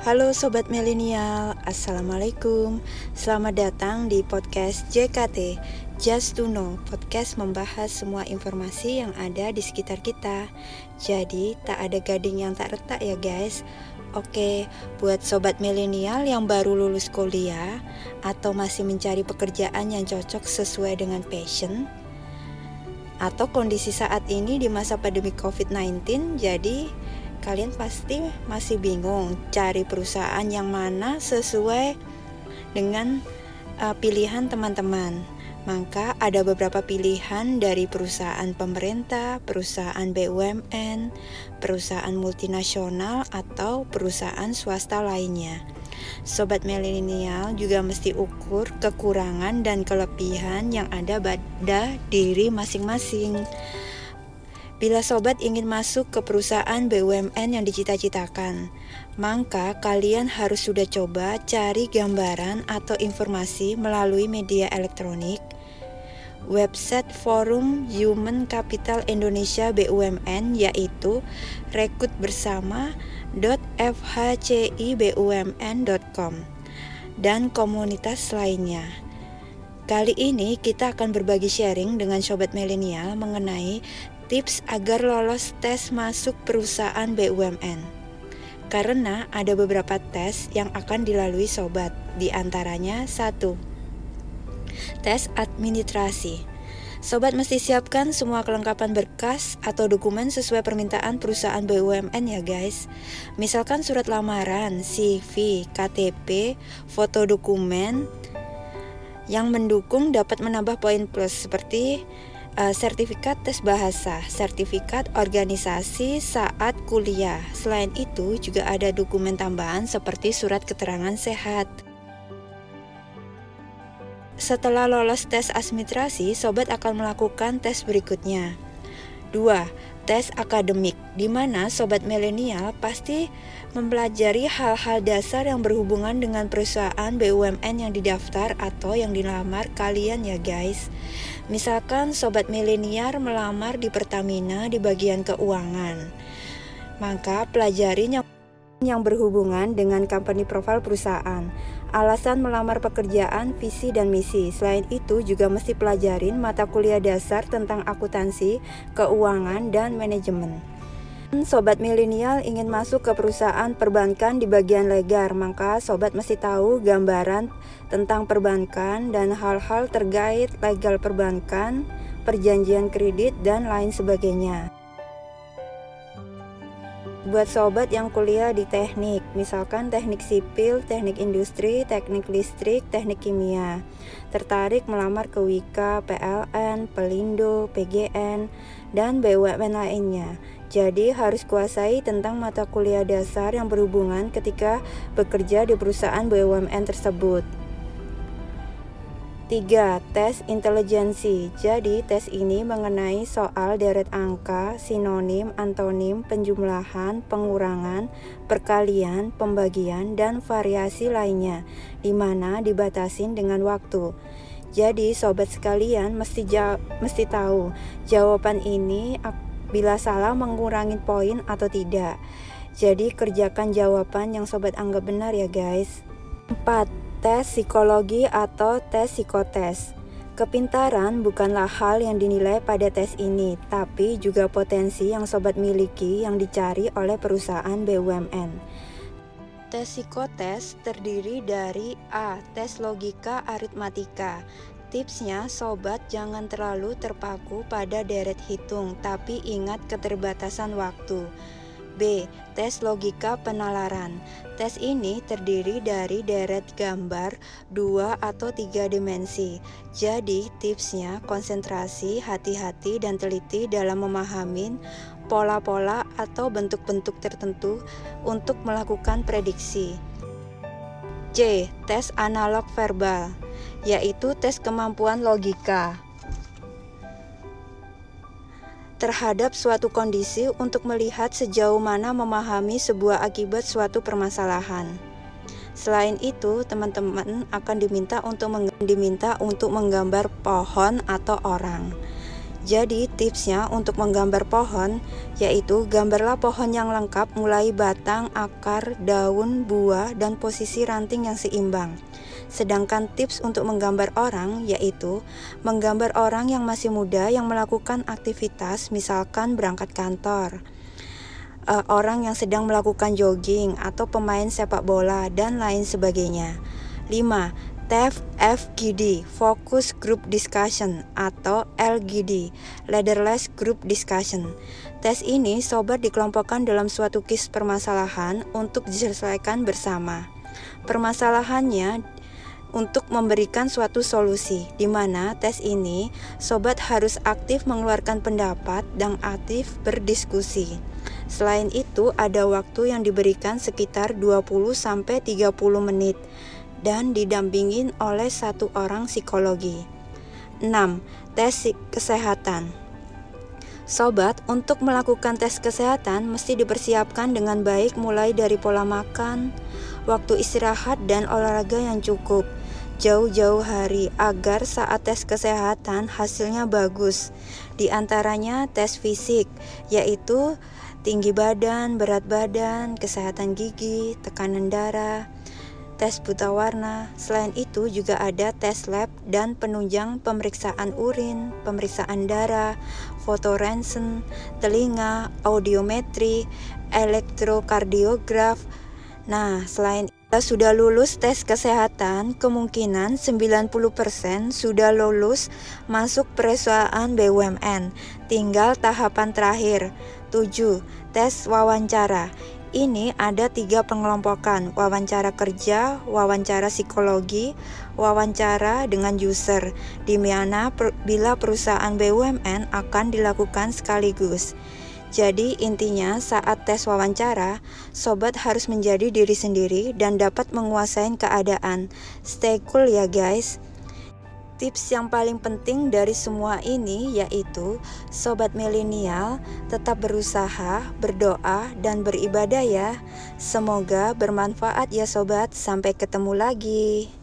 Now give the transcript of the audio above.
Halo Sobat Milenial, Assalamualaikum. Selamat datang di podcast JKT Just to Know Podcast membahas semua informasi yang ada di sekitar kita. Jadi tak ada gading yang tak retak ya guys. Oke, buat sobat milenial yang baru lulus kuliah Atau masih mencari pekerjaan yang cocok sesuai dengan passion Atau kondisi saat ini di masa pandemi COVID-19 Jadi kalian pasti masih bingung cari perusahaan yang mana sesuai dengan uh, pilihan teman-teman. Maka ada beberapa pilihan dari perusahaan pemerintah, perusahaan BUMN, perusahaan multinasional atau perusahaan swasta lainnya. Sobat milenial juga mesti ukur kekurangan dan kelebihan yang ada pada diri masing-masing. Bila sobat ingin masuk ke perusahaan BUMN yang dicita-citakan, maka kalian harus sudah coba cari gambaran atau informasi melalui media elektronik, website forum Human Capital Indonesia BUMN yaitu rekrutbersama.fhcibumn.com dan komunitas lainnya. Kali ini kita akan berbagi sharing dengan sobat milenial mengenai tips agar lolos tes masuk perusahaan BUMN. Karena ada beberapa tes yang akan dilalui sobat, di antaranya satu, tes administrasi. Sobat mesti siapkan semua kelengkapan berkas atau dokumen sesuai permintaan perusahaan BUMN ya guys. Misalkan surat lamaran, CV, KTP, foto dokumen yang mendukung dapat menambah poin plus seperti uh, sertifikat tes bahasa, sertifikat organisasi saat kuliah. Selain itu, juga ada dokumen tambahan seperti surat keterangan sehat. Setelah lolos tes administrasi, sobat akan melakukan tes berikutnya. 2 tes akademik, di mana sobat milenial pasti mempelajari hal-hal dasar yang berhubungan dengan perusahaan BUMN yang didaftar atau yang dilamar kalian ya guys. Misalkan sobat milenial melamar di Pertamina di bagian keuangan, maka pelajari yang berhubungan dengan company profile perusahaan. Alasan melamar pekerjaan, visi dan misi. Selain itu juga mesti pelajarin mata kuliah dasar tentang akuntansi, keuangan dan manajemen. Sobat milenial ingin masuk ke perusahaan perbankan di bagian legar, maka sobat mesti tahu gambaran tentang perbankan dan hal-hal terkait legal perbankan, perjanjian kredit dan lain sebagainya. Buat sobat yang kuliah di teknik, misalkan teknik sipil, teknik industri, teknik listrik, teknik kimia, tertarik melamar ke Wika, PLN, Pelindo, PGN, dan BUMN lainnya. Jadi harus kuasai tentang mata kuliah dasar yang berhubungan ketika bekerja di perusahaan BUMN tersebut. 3. Tes intelijensi. Jadi, tes ini mengenai soal deret angka, sinonim, antonim, penjumlahan, pengurangan, perkalian, pembagian, dan variasi lainnya, di mana dibatasin dengan waktu. Jadi, sobat sekalian mesti mesti tahu jawaban ini bila salah mengurangi poin atau tidak. Jadi, kerjakan jawaban yang sobat anggap benar ya, guys. 4 tes psikologi atau tes psikotes. Kepintaran bukanlah hal yang dinilai pada tes ini, tapi juga potensi yang sobat miliki yang dicari oleh perusahaan BUMN. Tes psikotes terdiri dari A. Tes logika aritmatika. Tipsnya, sobat jangan terlalu terpaku pada deret hitung, tapi ingat keterbatasan waktu. B. Tes logika penalaran. Tes ini terdiri dari deret gambar dua atau tiga dimensi. Jadi tipsnya konsentrasi, hati-hati dan teliti dalam memahami pola-pola atau bentuk-bentuk tertentu untuk melakukan prediksi. C. Tes analog verbal, yaitu tes kemampuan logika terhadap suatu kondisi untuk melihat sejauh mana memahami sebuah akibat suatu permasalahan. Selain itu, teman-teman akan diminta untuk diminta untuk menggambar pohon atau orang. Jadi tipsnya untuk menggambar pohon yaitu gambarlah pohon yang lengkap mulai batang, akar, daun, buah, dan posisi ranting yang seimbang. Sedangkan tips untuk menggambar orang yaitu menggambar orang yang masih muda yang melakukan aktivitas misalkan berangkat kantor. Uh, orang yang sedang melakukan jogging atau pemain sepak bola dan lain sebagainya. 5. TEF FGD Focus Group Discussion atau LGD Leaderless Group Discussion. Tes ini sobat dikelompokkan dalam suatu kis permasalahan untuk diselesaikan bersama. Permasalahannya untuk memberikan suatu solusi di mana tes ini sobat harus aktif mengeluarkan pendapat dan aktif berdiskusi. Selain itu ada waktu yang diberikan sekitar 20 sampai 30 menit dan didampingin oleh satu orang psikologi. 6. Tes kesehatan. Sobat, untuk melakukan tes kesehatan mesti dipersiapkan dengan baik mulai dari pola makan, waktu istirahat dan olahraga yang cukup jauh-jauh hari agar saat tes kesehatan hasilnya bagus. Di antaranya tes fisik, yaitu tinggi badan, berat badan, kesehatan gigi, tekanan darah, tes buta warna. Selain itu juga ada tes lab dan penunjang pemeriksaan urin, pemeriksaan darah, foto ronsen, telinga, audiometri, elektrokardiograf. Nah, selain sudah lulus tes kesehatan, kemungkinan 90% sudah lulus masuk perusahaan BUMN. Tinggal tahapan terakhir. 7. Tes wawancara. Ini ada tiga pengelompokan, wawancara kerja, wawancara psikologi, wawancara dengan user, di mana per, bila perusahaan BUMN akan dilakukan sekaligus. Jadi intinya saat tes wawancara, sobat harus menjadi diri sendiri dan dapat menguasai keadaan. Stay cool ya guys. Tips yang paling penting dari semua ini yaitu sobat milenial tetap berusaha, berdoa dan beribadah ya. Semoga bermanfaat ya sobat. Sampai ketemu lagi.